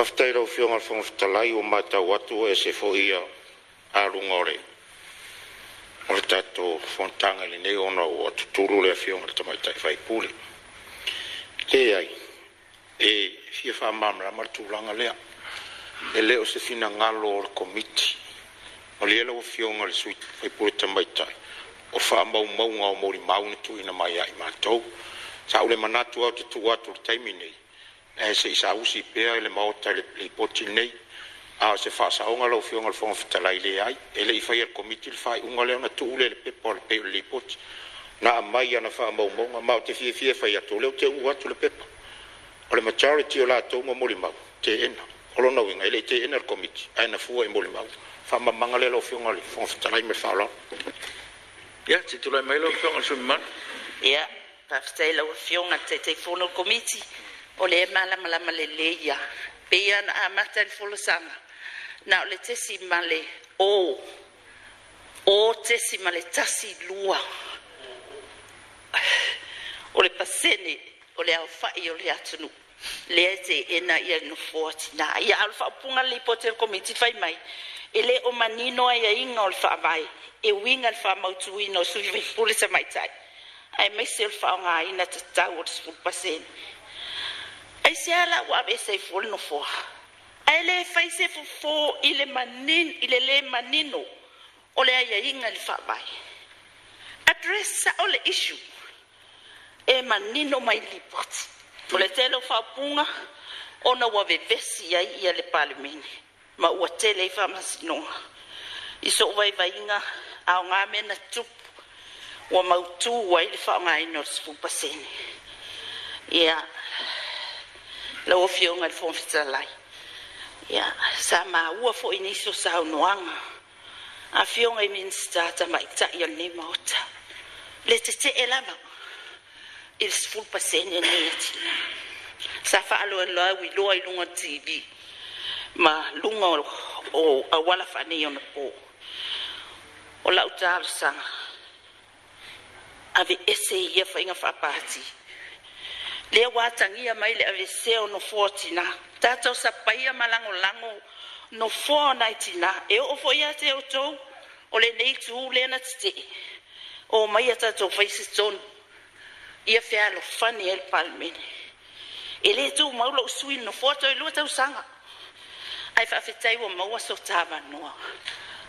Kaftaira ufio ngal fong ftalai o mata watu e se fo ia arungore. Ngore tato fontanga li nei ona o atuturu le afio ngal tamaitai fai puli. Te e ai, e fia faa mamra martu langa lea, e leo se fina ngalo or komiti, o le ela ufio ngal sui fai puli tamaitai, o faa mau mau ngau mori mauni tu ina mai ai matou, sa ule manatu au te tu watu taimi nei, e se isa usi pea ele maota ele poti nei a se fasa onga lo fionga lo fonga fitala ile ai ele i fai el komiti le fai unga leo na tu ule ele pepo al peo le poti na amai ana faa maumonga mao te fie fie fai ato leo te u atu le pepo o le majority o la ato umo moli mau te ena olo na winga ele te ena al komiti aina fua e moli mau faa mamanga leo lo fionga le fonga fitala ime faa lao ya te tulai mai lo fionga sumi man ya pa fitai lo fionga te te fono komiti o le malamalama leleia peia ana amata i le folosaga na o le tesi ma le ō ō tesi ma le tasi lua o le pasene o le aofaʻi o le atunuu lea e teena ia le nofoa tinā ia ao le faaupuga le komiti fai mai e lē o manino aiaiga o le faavae e uiga le faamautuina o suifeipule tamaitaʻi ae maise o le faaaogāina tatau o le sefulu pasene siala ua ave saifua lenofoa ae lē fofō i le manino i le lē manino o le aiaiga i le faavae adresa o le isu e manino mai lipoti o le tele o faapuga ona ua vevesi ai ia le palemene ma ua tele ai faamasinoga i so vaivaiga aogā me na tupu ua mautū ai le faaogāina o le sefupasene ia yeah. lauafioga i le fomafetalai e e e ia sa maua foʻi neisio saunoaga afioga i minisita tamaʻitaʻi o lenei maota le tetee lava s f pece onei atina sa faaloloau iloa i luga tv ma luga o auala faanei ona pō o laʻu talosaga ave ese ia faiga fa apāti lea ua tagia mai le avese o nofoa tina tatou sa paia ma lagolago nofoa ona e tina e oo foʻi iā te outou o lenei tu lea na tetee o mai a tatou faisetonu ia fealofani e e ai le palemene e lē tumau lou suini nofoa toe lua tausaga ae faafetai ua maua so tavanoa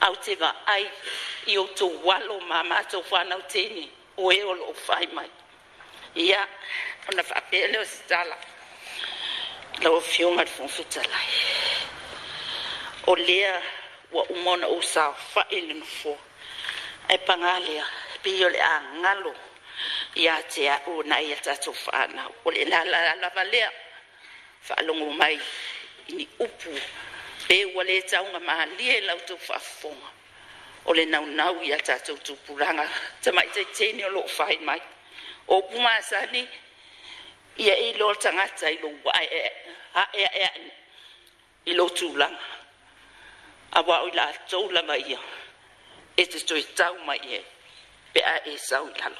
au te vaai i outou walo mama matou fana tene o e o lo fai mai ia ona faapele o se tala lau fiuga le fofitalai o lea ua uma ona ou saofaʻi le nofoa e pagā lea pi o le agalo iā te aʻu na ia tatou faanau o le lalalava lea faalogo mai i ni upu pe ua lē tauga malie i lautou faafofoga o le naunau iā tatou tupulaga tamaʻi taitene o loo fai mai o puma sani ia ya i lo tanga tai lo ai e a e e i lo tu lang a wa o la tau la mai ia ya, e te tau mai e ya, pe a e sau lalo